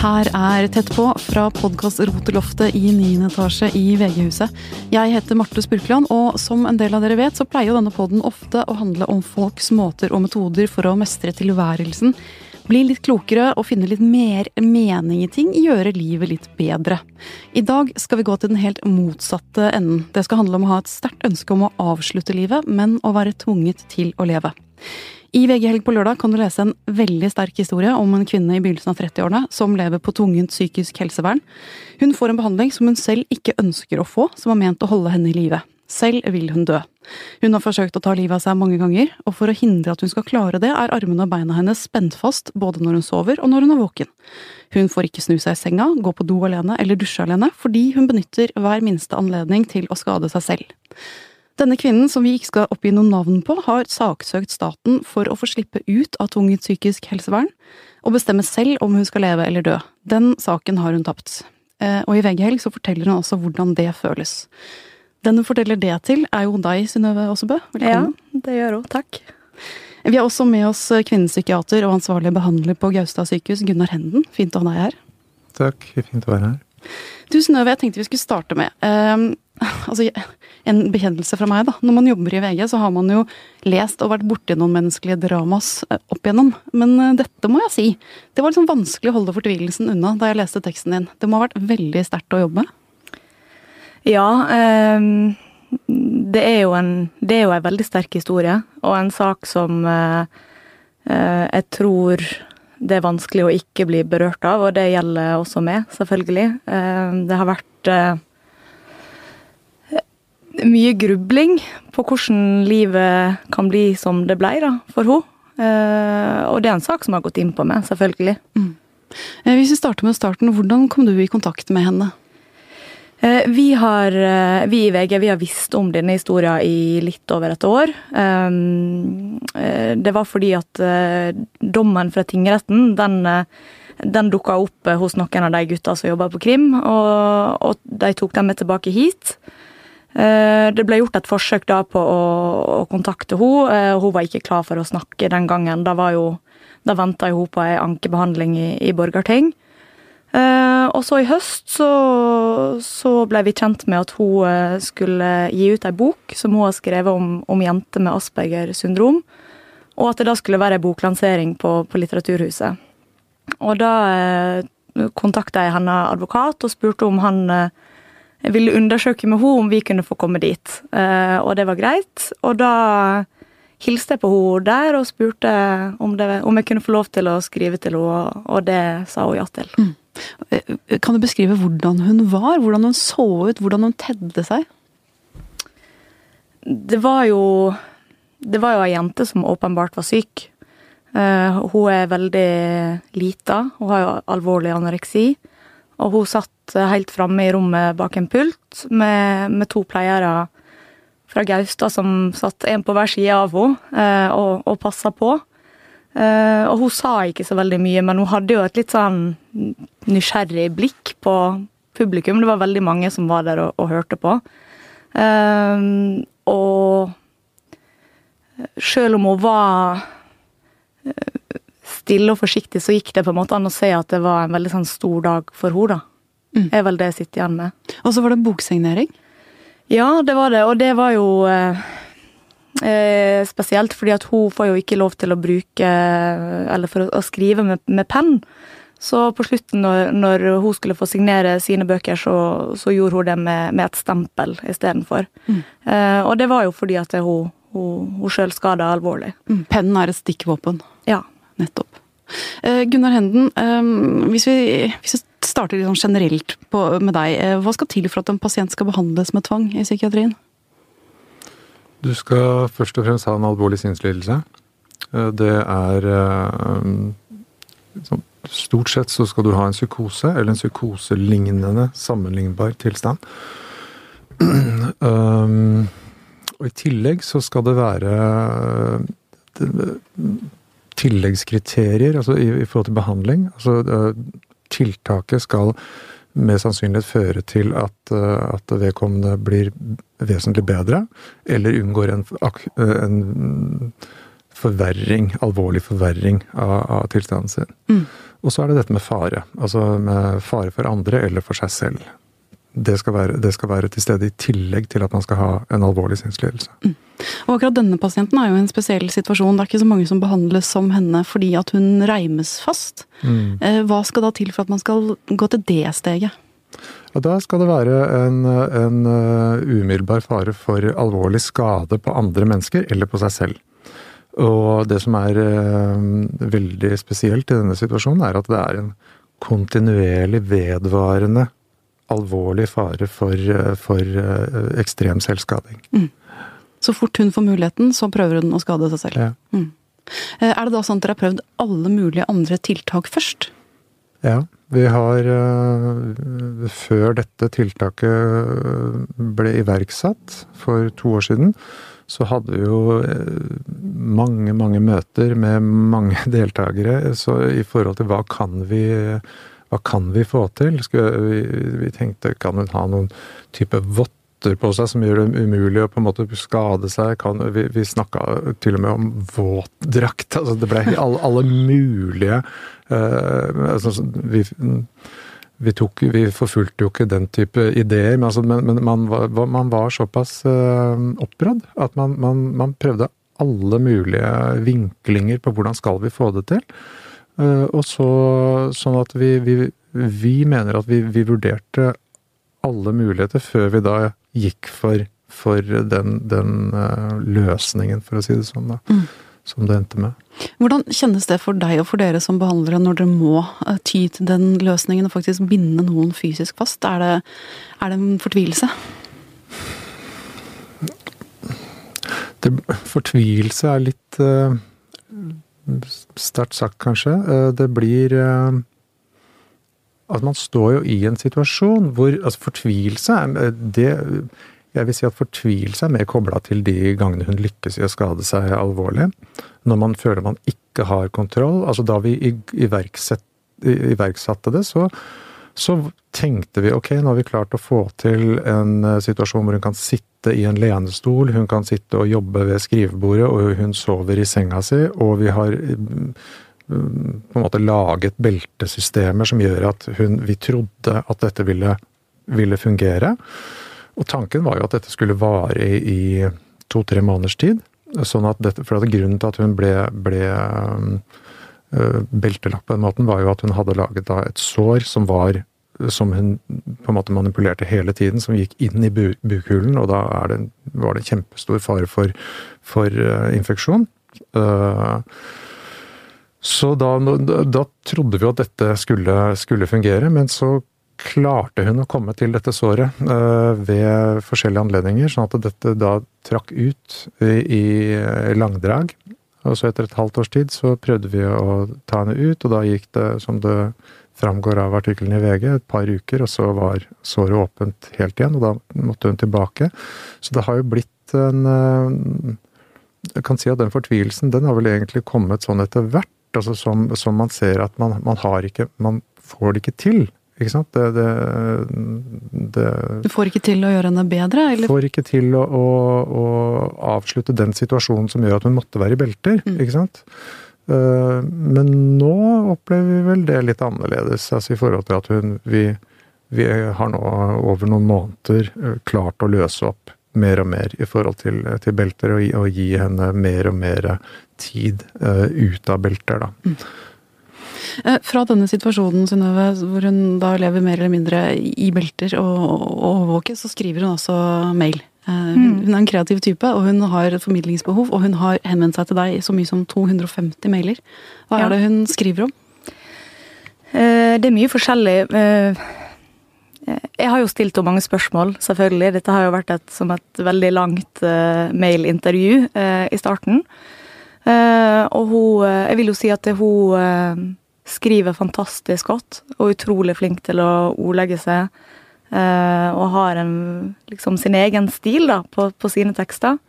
Her er Tett på fra podkast Roteloftet i 9. etasje i VG-huset. Jeg heter Marte Spurkland, og som en del av dere vet, så pleier jo denne podden ofte å handle om folks måter og metoder for å mestre tilværelsen. Bli litt klokere og finne litt mer mening i ting, gjøre livet litt bedre. I dag skal vi gå til den helt motsatte enden. Det skal handle om å ha et sterkt ønske om å avslutte livet, men å være tvunget til å leve. I VG Helg på lørdag kan du lese en veldig sterk historie om en kvinne i begynnelsen av 30-årene som lever på tvungent psykisk helsevern. Hun får en behandling som hun selv ikke ønsker å få, som er ment å holde henne i live. Selv vil hun dø. Hun har forsøkt å ta livet av seg mange ganger, og for å hindre at hun skal klare det, er armene og beina hennes spent fast både når hun sover og når hun er våken. Hun får ikke snu seg i senga, gå på do alene eller dusje alene, fordi hun benytter hver minste anledning til å skade seg selv. Denne kvinnen, som vi ikke skal oppgi noe navn på, har saksøkt staten for å få slippe ut av tvunget psykisk helsevern, og bestemme selv om hun skal leve eller dø. Den saken har hun tapt. Eh, og i VG Helg så forteller hun også hvordan det føles. Den hun forteller det til, er jo deg, Synnøve Aasebø. Velkommen. Ja, det gjør hun. Takk. Vi har også med oss kvinnepsykiater og ansvarlig behandler på Gaustad sykehus, Gunnar Henden. Fint å ha deg her. Takk, fint å være her. Du Synnøve, jeg tenkte vi skulle starte med um, altså, en bekjennelse fra meg, da. Når man jobber i VG, så har man jo lest og vært borti noen menneskelige dramas eh, opp igjennom. Men uh, dette må jeg si. Det var liksom vanskelig å holde fortvilelsen unna da jeg leste teksten din. Det må ha vært veldig sterkt å jobbe? Ja. Um, det er jo en Det er jo en veldig sterk historie, og en sak som uh, uh, jeg tror det er vanskelig å ikke bli berørt av, og det gjelder også meg, selvfølgelig. Det har vært mye grubling på hvordan livet kan bli som det ble da, for henne. Uh, og det er en sak som har gått inn på meg, selvfølgelig. Mm. Eh, hvis vi starter med starten, hvordan kom du i kontakt med henne? Uh, vi, har, uh, vi i VG vi har visst om denne historien i litt over et år. Um, det var fordi at dommen fra tingretten, den den dukka opp hos noen av de gutta som jobba på krim, og, og de tok dem med tilbake hit. Eh, det ble gjort et forsøk da på å, å kontakte henne. Eh, hun var ikke klar for å snakke den gangen. Da, var da venta hun på ei ankebehandling i, i Borgarting. Eh, og så i høst så, så, ble vi kjent med at hun skulle gi ut ei bok som hun har skrevet om, om jenter med Asperger syndrom. Og at det da skulle være ei boklansering på, på Litteraturhuset. Og da eh, kontakta jeg henne advokat og spurte om han eh, jeg ville undersøke med henne om vi kunne få komme dit, eh, og det var greit. Og da hilste jeg på henne der og spurte om, det, om, jeg kunne få lov til å skrive til henne, og det sa hun ja til. Mm. Eh, kan du beskrive hvordan hun var? Hvordan hun så ut? Hvordan hun tedde seg? Det var jo Det var jo ei jente som åpenbart var syk. Uh, hun er veldig lita. Hun har jo alvorlig anoreksi. Og hun satt helt framme i rommet bak en pult med, med to pleiere fra Gaustad som satt en på hver side av henne uh, og, og passa på. Eh, og hun sa ikke så veldig mye, men hun hadde jo et litt sånn nysgjerrig blikk på publikum. Det var veldig mange som var der og, og hørte på. Eh, og sjøl om hun var stille og forsiktig, så gikk det på en måte an å se at det var en veldig sånn stor dag for henne, da. Mm. er vel det jeg sitter igjen med. Og så var det boksignering? Ja, det var det. Og det var jo eh, eh, spesielt fordi at hun får jo ikke lov til å bruke Eller for å, å skrive med, med, penn. Så på slutten, når, når, hun skulle få signere sine bøker, så, så gjorde hun det med, med et stempel istedenfor. Mm. Eh, og det var jo fordi at hun, hun, hun sjøl skada alvorlig. Mm. Pennen er et stikkvåpen? Ja. Nettopp. Eh, Gunnar Henden, eh, hvis vi, hvis vi starter litt sånn generelt på, med deg. Eh, hva skal til for at en pasient skal behandles med tvang i psykiatrien? Du skal først og fremst ha en alvorlig sinnslidelse. Det er sånn, Stort sett så skal du ha en psykose, eller en psykoselignende sammenlignbar tilstand. Um, og i tillegg så skal det være tilleggskriterier altså i, i, forhold til behandling. Altså, tiltaket skal med sannsynlighet føre til at, uh, at vedkommende blir vesentlig bedre, eller unngår en, en forverring, alvorlig forverring av, av tilstanden sin. Mm. Og så er det dette med fare. Altså med fare for andre eller for seg selv. Det skal, være, det skal være til stede i tillegg til at man skal ha en alvorlig sinnslidelse. Mm. Og akkurat denne pasienten er jo i en spesiell situasjon. Det er ikke så mange som behandles som henne fordi at hun reimes fast. Mm. Eh, hva skal da til for at man skal gå til det steget? Ja, da skal det være en, en uh, umiddelbar fare for alvorlig skade på andre mennesker eller på seg selv. Og det som er uh, veldig spesielt i denne situasjonen, er at det er en kontinuerlig vedvarende alvorlig fare for, uh, for ekstrem selvskading. Mm. Så fort hun får muligheten, så prøver hun å skade seg selv. Ja. Mm. Er det da sånn at dere har prøvd alle mulige andre tiltak først? Ja. Vi har Før dette tiltaket ble iverksatt for to år siden, så hadde vi jo mange, mange møter med mange deltakere så i forhold til hva kan vi hva kan vi få til? Vi, vi, tenkte kan hun ha noen type votter på seg som gjør det umulig å på en måte skade seg. Kan, vi vi snakka til og med om våtdrakt. Altså det ble alle, alle mulige uh, altså, vi, vi, tok, vi, forfulgte jo ikke den type ideer, men, altså, men, men man, var, man, var, såpass uh, opprådd at man, man, man, prøvde alle mulige vinklinger på hvordan skal vi få det til. Uh, og så sånn at vi, vi, vi mener at vi, vi vurderte alle muligheter før vi da gikk for, for den, den uh, løsningen, for å si det sånn, da. Mm. Som det endte med. Hvordan kjennes det for deg og for dere som behandlere når dere må uh, ty til den løsningen og faktisk binde noen fysisk fast? Er det, er det en fortvilelse? Det, fortvilelse er litt uh, sterkt sagt, kanskje. det blir at man står jo i en situasjon hvor altså Fortvilelse er det Jeg vil si at fortvilelse er mer kobla til de gangene hun lykkes i å skade seg alvorlig. Når man føler man ikke har kontroll. Altså da vi iverksatte det, så, så tenkte vi ok, nå har vi klart å få til en eh, situasjon hvor hun kan sitte i en lenestol, hun kan sitte og jobbe ved skrivebordet, og hun sover i senga si, og vi har på en måte laget beltesystemer som gjør at hun, vi trodde at dette ville, ville, fungere. Og tanken var jo at dette skulle vare i, to-tre måneders tid. Sånn at dette, for at Grunnen til at hun ble, ble uh, beltelagt på den måten, var jo at hun hadde laget da et sår som var som hun på en måte manipulerte hele tiden, som gikk inn i bu bukhulen. Og da det, var det kjempestor fare for, for uh, infeksjon. Uh, så da, da, trodde vi at dette skulle, skulle, fungere, men så klarte hun å komme til dette såret uh, ved forskjellige anledninger, sånn at dette da trakk ut i, i, langdrag. Og så etter et halvt års tid så prøvde vi å ta henne ut, og da gikk det, som det framgår av artikkelen i VG, et par uker, og så var såret åpent helt igjen, og da måtte hun tilbake. Så det har jo blitt en uh, Jeg kan si at den fortvilelsen, den har vel egentlig kommet sånn etter hvert altså som, som, man ser at man, man, har ikke Man får det ikke til. Ikke sant? Det, det, det, Du får ikke til å gjøre henne bedre? Eller? Får ikke til å, å, å, avslutte den situasjonen som gjør at hun måtte være i belter. Mm. Ikke sant? Uh, men nå opplever vi vel det litt annerledes, altså i forhold til at hun vi, vi har nå over noen måneder uh, klart å løse opp mer og mer i forhold til, til belter, og, og, gi henne mer og mer tid uh, ut av belter, da. Mm. Eh, fra denne situasjonen Synnøve, hvor hun da lever mer eller mindre i belter og, og overvåkes, så skriver hun også mail. Eh, mm. Hun er en kreativ type, og hun har et formidlingsbehov. Og hun har henvendt seg til deg så mye som 250 mailer. Hva er det hun skriver om? Det er mye forskjellig. Jeg har jo stilt henne mange spørsmål, selvfølgelig. Dette har jo vært et, som et veldig langt mailintervju i starten. Eh, og hun eh, Jeg vil jo si at hun eh, skriver fantastisk godt, og utrolig flink til å ordlegge seg. og har en, liksom sin egen stil da, på, på sine tekster.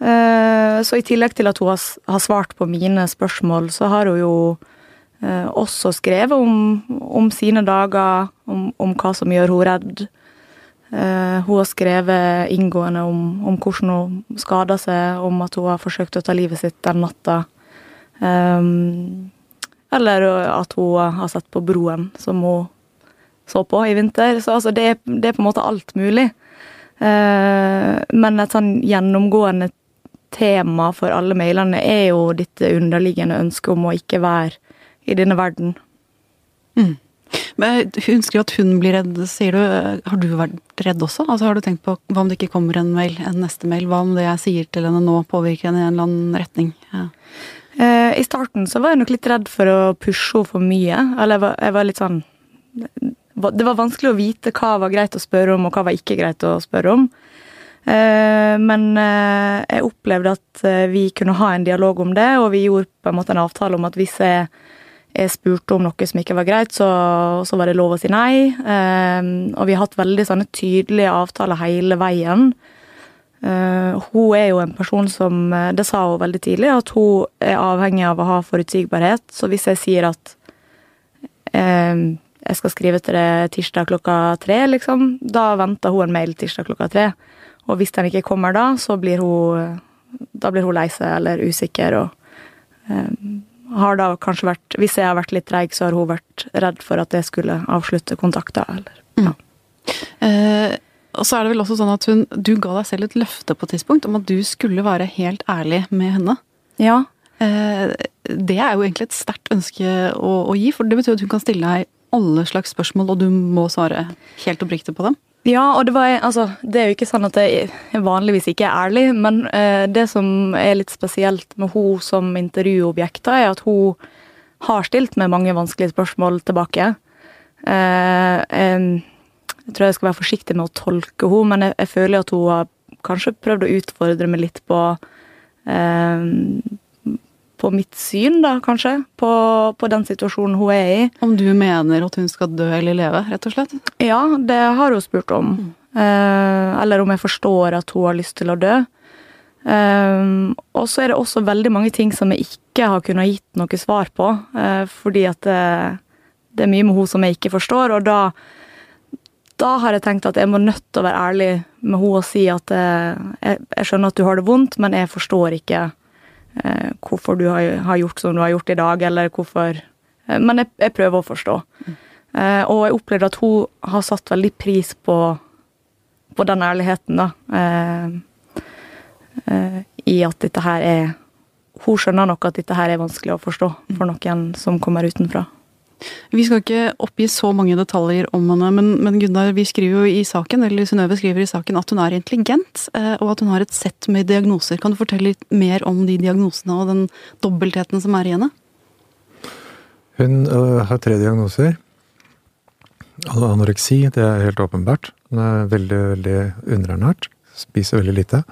så i tillegg til at hun har, har, svart på mine spørsmål, så har hun jo også skrevet om, om sine dager, om, om, hva som gjør hun redd. Hun har skrevet inngående om, om hvordan hun skada seg, om at hun har forsøkt å ta livet sitt den natta. Um, eller at hun har sett på Broen, som hun så på i vinter. Så altså, det, er, det er på en måte alt mulig. Uh, men et sånn gjennomgående tema for alle mailene er jo dette underliggende ønsket om å ikke være i denne verden. Mm. Men hun skriver at hun blir redd, sier du. Har du vært redd også? Altså Har du tenkt på hva om det ikke kommer en mail, en neste mail? Hva om det jeg sier til henne nå påvirker henne i en eller annen retning? Ja. Eh, I starten så var jeg nok litt redd for å pushe henne for mye. Eller jeg var, jeg var litt sånn Det var vanskelig å vite hva var greit å spørre om, og hva var ikke greit å spørre om. Eh, men eh, jeg opplevde at vi kunne ha en dialog om det, og vi gjorde på en måte en avtale om at hvis jeg jeg spurte om noe som ikke var greit, så, så var det lov å si nei. Og vi har hatt veldig sånne tydelige avtaler hele veien. Uh, hun er jo en person som Det sa hun veldig tidlig, at hun er avhengig av å ha forutsigbarhet. Så hvis jeg sier at um, jeg skal skrive til deg tirsdag klokka tre, liksom, da venter hun en mail tirsdag klokka tre. Og hvis den ikke kommer da, så blir hun, da blir hun lei seg eller usikker. og um, har da kanskje vært Hvis jeg har vært litt treig, så har hun vært redd for at jeg skulle avslutte kontakta, eller ja. Mm. Eh, og så er det vel også sånn at hun Du ga deg selv et løfte på et tidspunkt om at du skulle være helt ærlig med henne. Ja. Eh, det er jo egentlig et sterkt ønske å, å, gi, for det betyr at hun kan stille deg alle slags spørsmål, og du må svare helt oppriktig på dem. Ja, og det, var, altså, det er jo ikke sånn at jeg vanligvis ikke er ærlig, men eh, det som er litt spesielt med hun som intervjuobjekt, er at hun har stilt med mange vanskelige spørsmål tilbake. Eh, jeg tror jeg skal være forsiktig med å tolke henne, men jeg, jeg føler at hun har kanskje prøvd å utfordre meg litt på eh, på mitt syn, da, kanskje, på, på, den situasjonen hun er i. Om du mener at hun skal dø eller leve, rett og slett? Ja, det har hun spurt om. Mm. Eh, eller om jeg forstår at hun har lyst til å dø. Eh, og så er det også veldig mange ting som jeg ikke har kunnet gitt noe svar på, eh, fordi at det, det, er mye med hun som jeg ikke forstår, og da da har jeg tenkt at jeg må nødt til å være ærlig med henne og si at eh, jeg, jeg skjønner at du har det vondt, men jeg forstår ikke eh, hvorfor du har, har, gjort som du har gjort i dag, eller hvorfor eh, Men jeg, jeg, prøver å forstå. Mm. Eh, og jeg opplevde at hun har satt veldig pris på, på den ærligheten, da. Eh, eh, I at dette her er Hun skjønner nok at dette her er vanskelig å forstå for noen som kommer utenfra. Vi skal ikke oppgi så mange detaljer om henne, men, men Gunnar, vi skriver jo i saken, eller Synnøve skriver i saken at hun er intelligent, eh, og at hun har et sett med diagnoser. Kan du fortelle litt mer om de diagnosene og den dobbeltheten som er i henne? Hun uh, har tre diagnoser. Anoreksi, det er helt åpenbart. Hun er veldig, veldig underernært. Spiser veldig lite.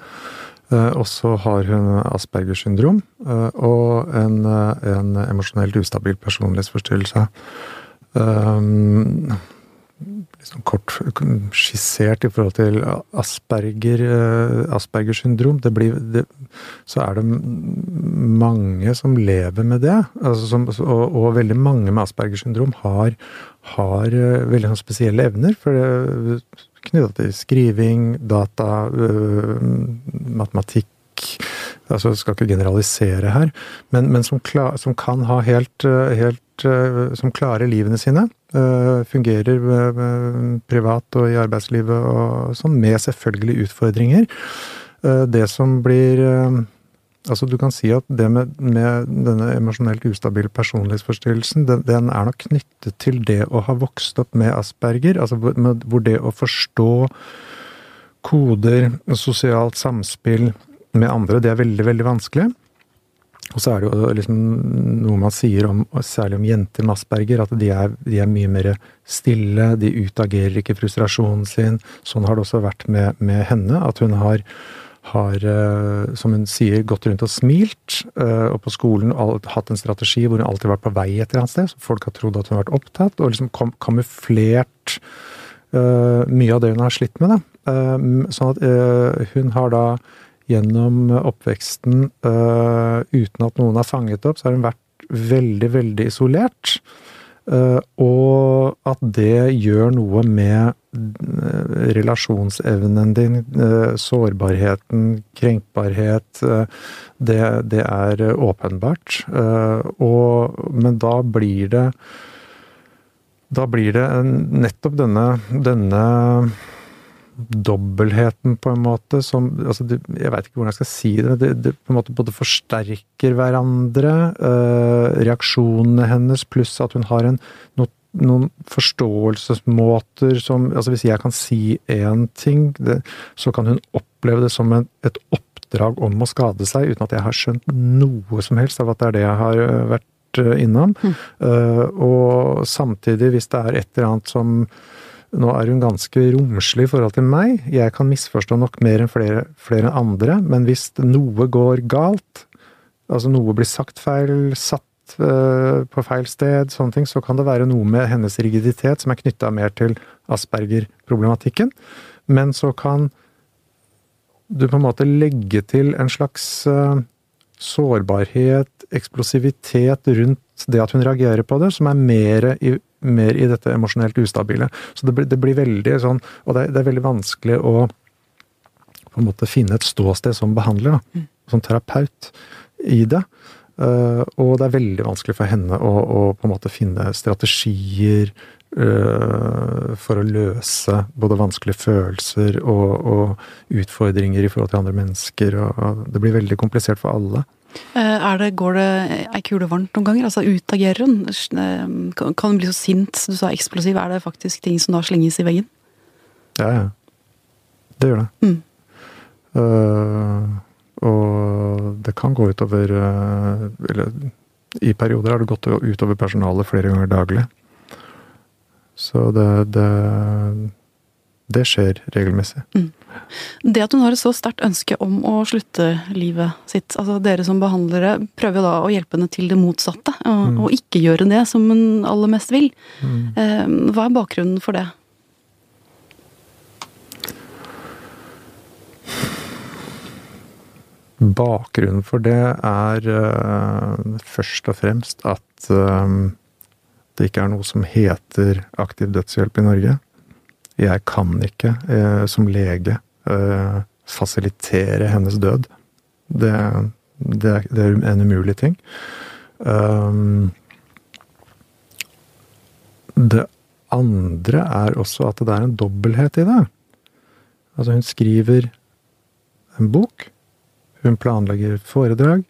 Eh, og så har hun Aspergers syndrom eh, og en, eh, en emosjonelt ustabil personlighetsforstyrrelse. Liksom kort skissert i forhold til Asperger, Aspergers syndrom. Det blir, det, så er det mange som lever med det. Altså som, og, og, veldig mange med Aspergers syndrom har, har veldig sånn spesielle evner. For det, knytta til skriving, data, øh, matematikk altså jeg Skal ikke generalisere her, men, men som, klar, som, kan ha helt, øh, helt øh, Som klarer livene sine. Fungerer privat og i arbeidslivet og sånn, med selvfølgelig utfordringer. Det som blir Altså, du kan si at det med, med denne emosjonelt ustabile personlighetsforstyrrelsen, den, den, er nok knyttet til det å ha vokst opp med asperger. Altså med, hvor det å forstå koder, sosialt samspill med andre, det er veldig, veldig vanskelig. Og så er det jo liksom noe man sier om, særlig om jenter med asperger, at de er, de er mye mer stille, de utagerer ikke frustrasjonen sin. Sånn har det også vært med, med henne, at hun har har, eh, som hun sier, gått rundt og smilt. Eh, og på skolen hatt en strategi hvor hun alltid har vært på vei et eller annet sted. Så folk har trodd at hun har vært opptatt, og liksom kamuflert uh, mye av det hun har slitt med. Da. Uh, sånn at uh, hun har da gjennom oppveksten, uten at noen har fanget opp, så har hun vært veldig, veldig isolert. Uh, og at det gjør noe med uh, relasjonsevnen din, uh, sårbarheten, krenkbarhet. Det, det, er åpenbart. Og, men da blir det Da blir det nettopp denne, denne dobbeltheten, på en måte, som altså, Jeg veit ikke hvordan jeg skal si det. Det, det på en måte både forsterker hverandre. Øh, reaksjonene hennes, pluss at hun har en, no, noen forståelsesmåter som altså Hvis jeg kan si én ting, det, så kan hun oppleve det som en, et oppdrag om å skade seg, uten at jeg har skjønt noe som helst av at det er det jeg har øh, vært øh, innom. Mm. Uh, og samtidig, hvis det er et eller annet som nå er hun ganske romslig i forhold til meg. Jeg kan misforstå nok mer enn flere, flere andre, men hvis noe går galt, altså noe blir sagt feil, satt øh, på feil sted, sånne ting, så kan det være noe med hennes rigiditet som er knytta mer til Asperger-problematikken. Men så kan du på en måte legge til en slags øh, sårbarhet, eksplosivitet rundt det at hun reagerer på det, som er mer i mer i dette emosjonelt ustabile. Så det blir, det blir veldig sånn Og det, det, er veldig vanskelig å på en måte finne et ståsted som behandler, da, mm. som terapeut, i det. Uh, og det er veldig vanskelig for henne å, å på en måte finne strategier uh, for å løse både vanskelige følelser og, og utfordringer i forhold til andre mennesker. Og, og det blir veldig komplisert for alle. Eh, er det, går det ei kule varmt noen ganger? Altså utagerer hun? Eh, kan hun bli så sint? Du sa eksplosiv. Er det faktisk ting som da slenges i veggen? Ja, ja. Det gjør det. Mm. Uh, og det kan gå utover uh, Eller i perioder har det gått utover personalet flere ganger daglig. Så det, det, det skjer regelmessig. Mm. Det at hun har et så sterkt ønske om å slutte livet sitt, altså dere som behandlere prøver da å hjelpe henne til det motsatte, og, mm. og ikke gjøre det som hun aller mest vil. Mm. Eh, hva er bakgrunnen for det? Bakgrunnen for det er uh, først og fremst at uh, det ikke er noe som heter aktiv dødshjelp i Norge. Jeg kan ikke eh, som lege eh, fasilitere hennes død. Det, det, det, er en umulig ting. Um, det andre er også at det er en dobbelthet i det. Altså, hun skriver en bok. Hun planlegger foredrag.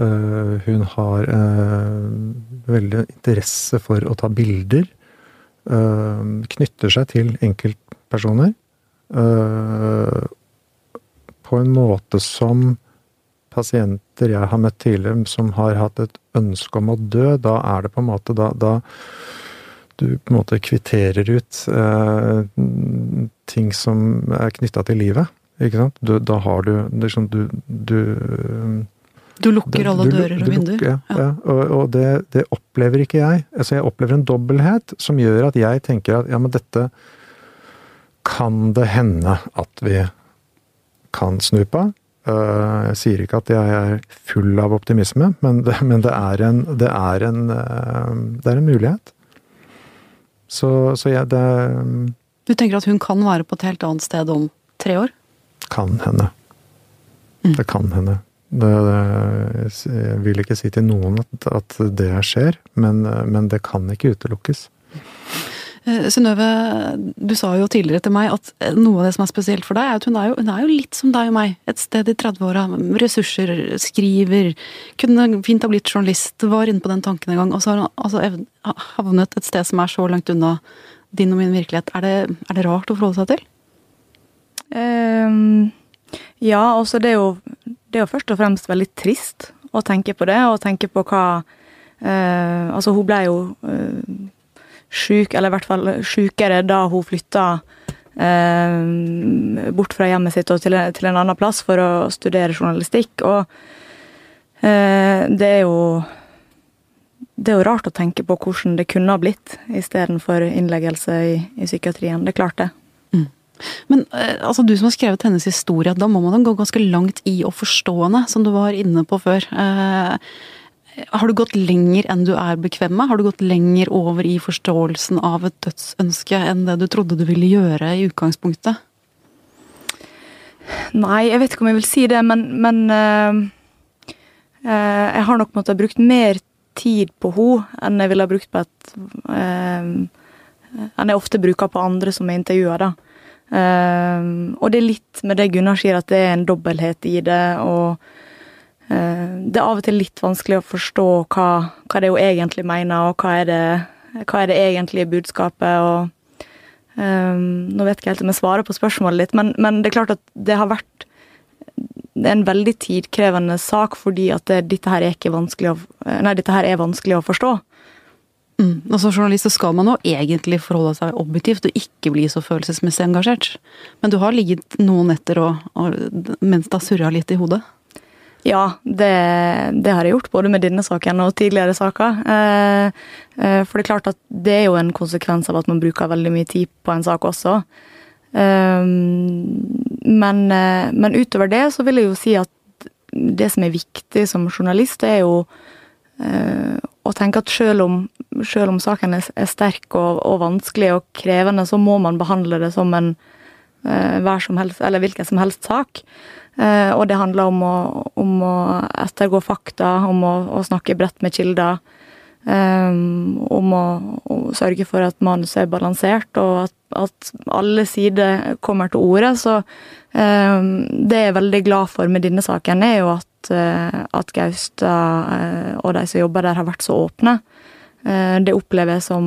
Uh, hun har uh, veldig interesse for å ta bilder. Eh, knytter seg til enkeltpersoner eh, på en måte som pasienter jeg har møtt tidligere som har hatt et ønske om å dø, da er det på en måte da, da du på en måte kvitterer ut eh, ting som er knytta til livet. Ikke sant? Du, da har du liksom du, du du lukker alle dører og vinduer? Ja. ja. Og, og det, det, opplever ikke jeg. Altså jeg opplever en dobbelthet som gjør at jeg tenker at ja, men dette kan det hende at vi kan snu på. Uh, jeg sier ikke at jeg er full av optimisme, men det, men det, er, en, det, er, en, uh, det er en mulighet. Så, så jeg det Du tenker at hun kan være på et helt annet sted om tre år? Kan hende. Mm. Det kan hende. Det, det, jeg vil ikke si til noen at, at det skjer, men, men, det kan ikke utelukkes. Eh, Synnøve, du sa jo tidligere til meg at noe av det som er spesielt for deg, er at hun er jo, hun er jo litt som deg og meg. Et sted i 30-åra. Ressurser, skriver. Kunne fint ha blitt journalist. Var inne på den tanken en gang. Og så har hun altså havnet et sted som er så langt unna din og min virkelighet. Er det, er det rart å forholde seg til? Um, ja, altså det er jo det er jo først og fremst veldig trist å tenke på det, og tenke på hva eh, Altså, hun ble jo eh, sjuk, eller i hvert fall sjukere da hun flytta eh, bort fra hjemmet sitt og til, til, en annen plass for å studere journalistikk. Og eh, det er jo det er jo rart å tenke på hvordan det kunne ha blitt istedenfor innleggelse i, i psykiatrien. Det er klart, det. Men eh, altså, du som har skrevet hennes historie, da må man gå ganske langt i å forstå henne, som du var inne på før. Eh, har du gått lenger enn du er bekvem med? Har du gått lenger over i forståelsen av et dødsønske enn det du trodde du ville gjøre i utgangspunktet? Nei, jeg vet ikke om jeg vil si det, men, men uh, uh, Jeg har nok måttet ha brukt mer tid på henne enn jeg ville ha brukt på et uh, Enn jeg ofte bruker på andre som er intervjua, da. Og det er litt med det Gunnar sier, at det er en dobbelthet i det, og det er av og til litt vanskelig å forstå hva, hva det hun egentlig mener, og hva er det, hva er det egentlige budskapet. og Um, nå vet jeg ikke helt om jeg svarer på spørsmålet litt, men, men, det er klart at det har vært det er en veldig tidkrevende sak fordi at det, dette, her er nei, dette her er vanskelig å forstå. Mm. Og som journalist så skal man jo egentlig forholde seg objektivt og ikke bli så følelsesmessig engasjert. Men du har ligget noen netter og, og, mens det har surra litt i hodet? Ja, det, det, har jeg gjort, både med denne saken og tidligere saker. Eh, eh, for det er klart at det er jo en konsekvens av at man bruker veldig mye tid på en sak også. Eh, men, men, utover det så vil jeg jo si at det som er viktig som journalist, det er jo eh, å tenke at selv om, selv om saken er, er sterk og, og, vanskelig og krevende, så må man behandle det som en eh, hver som helst, eller hvilken som helst sak. Eh, og det handler om å, om å ettergå fakta, om å, å, snakke bredt med kilder. Eh, om å, å, sørge for at manuset er balansert, og at, at alle sider kommer til orde. Så um, det jeg er veldig glad for med denne saken, er jo at, uh, at Gaustad uh, og de som jobber der, har vært så åpne. Uh, det opplever jeg som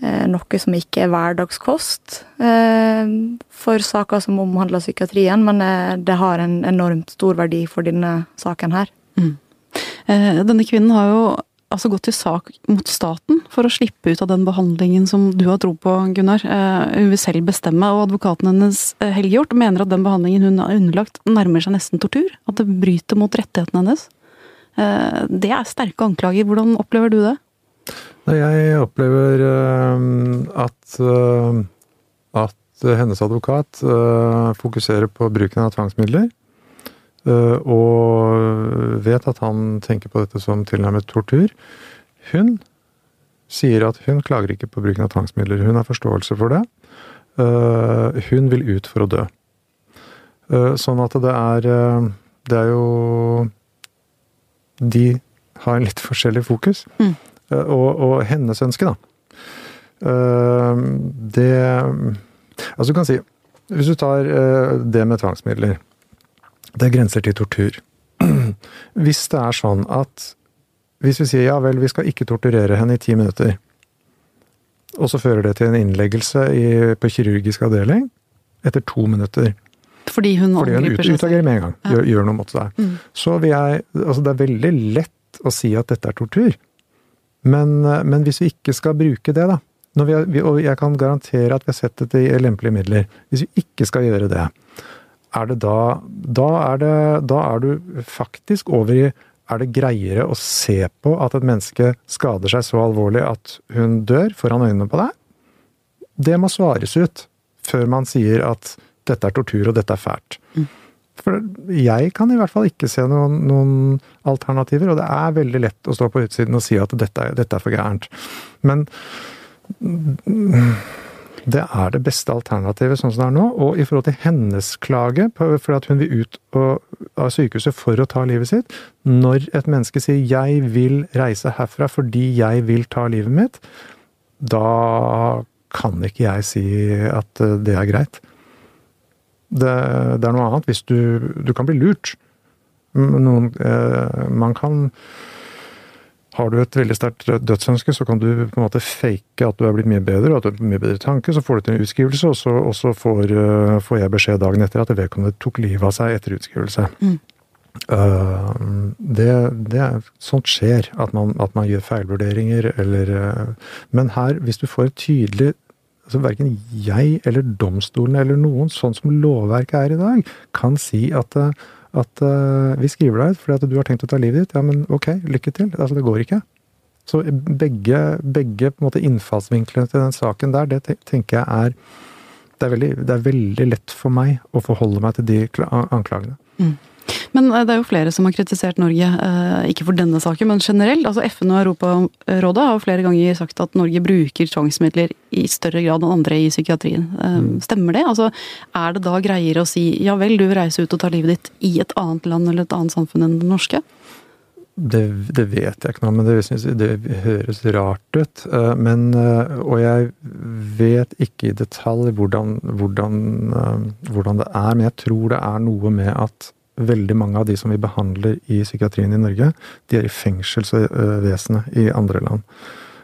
Eh, noe som ikke er hverdagskost eh, for saker som omhandler psykiatrien, men eh, det har en enormt stor verdi for denne saken her. Mm. Denne kvinnen har jo altså gått til sak mot staten for å slippe ut av den behandlingen som du har tro på, Gunnar. Hun vil selv bestemme, og advokaten hennes, Helge Hjort, mener at den behandlingen hun har underlagt, nærmer seg nesten tortur. At det bryter mot rettighetene hennes. Det er sterke anklager. Hvordan opplever du det? Jeg opplever at, eh, at hennes advokat eh, fokuserer på bruken av tvangsmidler. Eh, og vet at han tenker på dette som tilnærmet tortur. Hun sier at hun klager ikke på bruken av tvangsmidler. Hun har forståelse for det. Hun vil ut for å dø. Sånn at det er Det er jo De har en litt forskjellig fokus. Mm. Eh, og, og, hennes ønske, da. Eh, det Altså, du kan si Hvis du tar eh, det med tvangsmidler Det er grenser til tortur. Hvis det er sånn at Hvis vi sier ja vel, vi skal ikke torturere henne i ti minutter, og så fører det til en innleggelse i, på kirurgisk avdeling etter to minutter fordi hun, Fordi hun ut, utagerer med en gang. Ja. Gjør, gjør, noe mot deg. Mm. Så jeg Altså, det er veldig lett å si at dette er tortur. Men, men, hvis vi ikke skal bruke det, da vi, Og jeg kan garantere at vi har sett dette i lempelige midler. Hvis vi ikke skal gjøre det, er det da Da er, det, da er du faktisk over i Er det greiere å se på at et menneske skader seg så alvorlig at hun dør foran øynene på deg? Det må svares ut før man sier at dette er tortur og dette er fælt. Mm. For jeg kan i hvert fall ikke se noen, noen, alternativer, og det er veldig lett å stå på utsiden og si at dette, dette er for gærent. Men det er det beste alternativet sånn som det er nå. Og i forhold til hennes klage for at hun vil ut av sykehuset for å ta livet sitt Når et menneske sier 'jeg vil reise herfra fordi jeg vil ta livet mitt', da kan ikke jeg si at det er greit. Det, det, er noe annet hvis du Du kan bli lurt. Noen, eh, man kan Har du et veldig sterkt dødsønske, så kan du på en måte fake at du er blitt mye bedre, og at du har mye bedre tanke. Så får du til en utskrivelse, og så, og så får, uh, får, jeg beskjed dagen etter at vedkommende tok livet av seg etter utskrivelse. Mm. Uh, det, det, sånt skjer, at man, at man gjør feilvurderinger eller uh, Men her, hvis du får et tydelig altså Verken jeg eller domstolene eller noen, sånn som lovverket er i dag, kan si at, at uh, vi skriver deg ut fordi at du har tenkt å ta livet ditt. Ja, men ok, lykke til. Altså, det går ikke. Så begge, begge innfallsvinklene til den saken der, det tenker jeg er det er, veldig, det er veldig lett for meg å forholde meg til de anklagene. Mm. Men eh, det er jo flere som har kritisert Norge, eh, ikke for denne saken, men generelt. Altså FN og Europarådet har flere ganger sagt at Norge bruker tvangsmidler i større grad enn andre i psykiatrien. Eh, mm. Stemmer det? Altså, er det da greiere å si ja vel, du vil reise ut og ta livet ditt i et annet land eller et annet samfunn enn det norske? Det, det, vet jeg ikke noe men det, det, høres rart ut. Men, og jeg vet ikke i detalj hvordan, hvordan, hvordan det er, men jeg tror det er noe med at veldig mange av de som vi behandler i psykiatrien i Norge, de er i fengselsvesenet i andre land.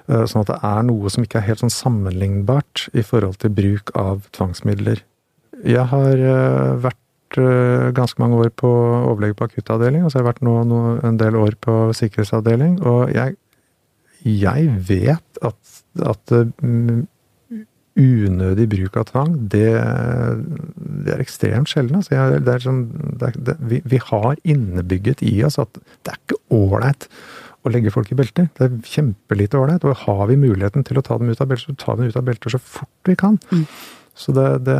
Eh, sånn at det er noe som ikke er helt sånn sammenlignbart i forhold til bruk av tvangsmidler. Jeg har eh, vært eh, ganske mange år på overlege på akuttavdeling, og så har jeg vært nå, en del år på sikkerhetsavdeling. Og jeg, jeg vet at, at unødig bruk av tvang, det, det er ekstremt sjelden. Altså, Er sånn, det, vi, vi, har innebygget i oss at det er ikke ålreit å legge folk i belter. Det er kjempelite ålreit. Og har vi muligheten til å ta dem ut av belter, så tar vi dem ut av belter så fort vi kan. Mm. Så det, det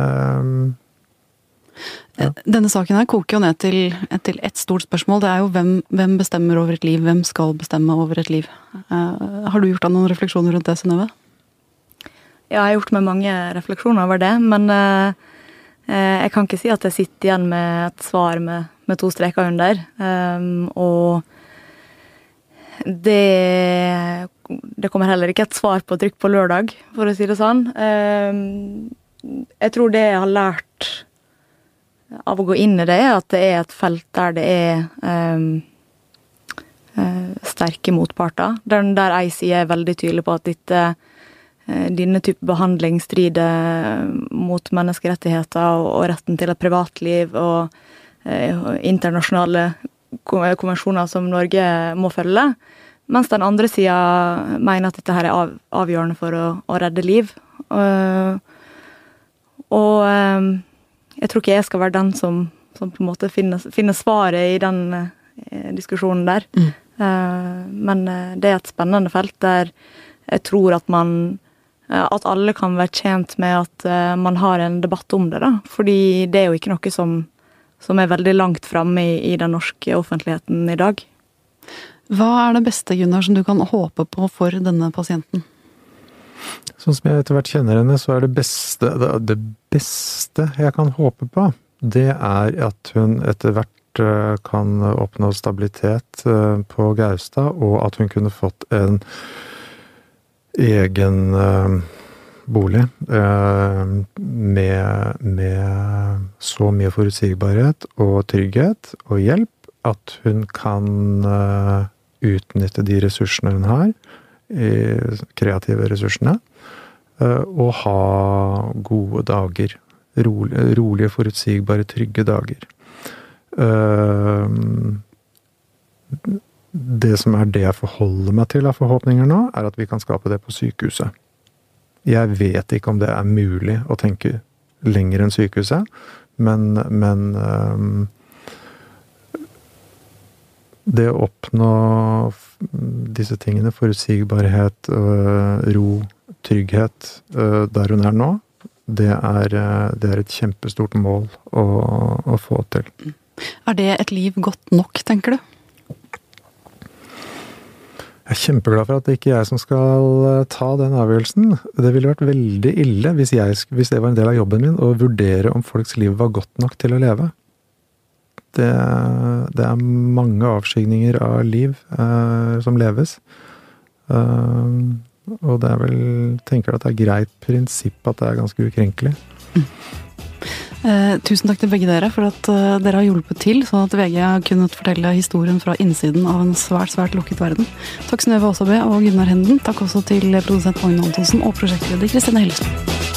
ja. Denne saken her koker jo ned til, til ett stort spørsmål. Det er jo hvem, hvem, bestemmer over et liv? Hvem skal bestemme over et liv? Uh, har du gjort deg noen refleksjoner rundt det, Synnøve? Ja, jeg har gjort meg mange refleksjoner over det, men uh, jeg kan ikke si at jeg sitter igjen med et svar med, med to streker under. Um, og det Det kommer heller ikke et svar på trykk på lørdag, for å si det sånn. Um, jeg tror det jeg har lært av å gå inn i det, er at det er et felt der det er um, sterke motparter. Der, der jeg sier veldig tydelig på at dette Eh, denne type behandling strider eh, mot menneskerettigheter og, retten til et privatliv og, eh, internasjonale konvensjoner som Norge må følge. Mens den andre sida mener at dette her er avgjørende for å, å redde liv. Og, og, jeg tror ikke jeg skal være den som, som på en måte finner, finner svaret i den eh, diskusjonen der. Mm. Eh, men det er et spennende felt der jeg tror at man Eh, at alle kan være tjent med at eh, man har en debatt om det. da. Fordi det er jo ikke noe som, som er veldig langt framme i, i, den norske offentligheten i dag. Hva er det beste Gunnar, som du kan håpe på for denne pasienten? Sånn som jeg etter hvert kjenner henne, så er det beste, det beste jeg kan håpe på, det er at hun etter hvert eh, kan oppnå stabilitet på Gaustad, og at hun kunne fått en egen uh, bolig uh, med, med, så mye forutsigbarhet og trygghet og hjelp at hun kan uh, utnytte de ressursene hun har, kreative ressursene, og ha gode dager. Rolige forutsigbare, trygge dager. Det som er det jeg forholder meg til av forhåpninger nå, er at vi kan skape det på sykehuset. Jeg vet ikke om det er mulig å tenke lenger enn sykehuset, men, men um, Det å oppnå disse tingene, forutsigbarhet, uh, ro, trygghet, uh, der hun er nå, det er, uh, det er et kjempestort mål å, å få til. Er det et liv godt nok, tenker du? Jeg er kjempeglad for at det ikke er jeg som skal eh, ta den avgjørelsen. Det ville vært veldig ille hvis, jeg, hvis, det var en del av jobben min, å vurdere om folks liv var godt nok til å leve. Det, det er mange avskygninger av liv eh, som leves. Eh, og det er vel Tenker at det er greit prinsipp at det er ganske ukrenkelig. Mm. Eh, tusen takk til begge dere for at eh, dere har hjulpet til, sånn at VG har kunnet fortelle historien fra innsiden av en svært svært lukket verden. Takk Synnøve Aasabe og Gunnar Henden. Takk også til produsent Magne Antonsen og prosjektleder Kristine Hellesby.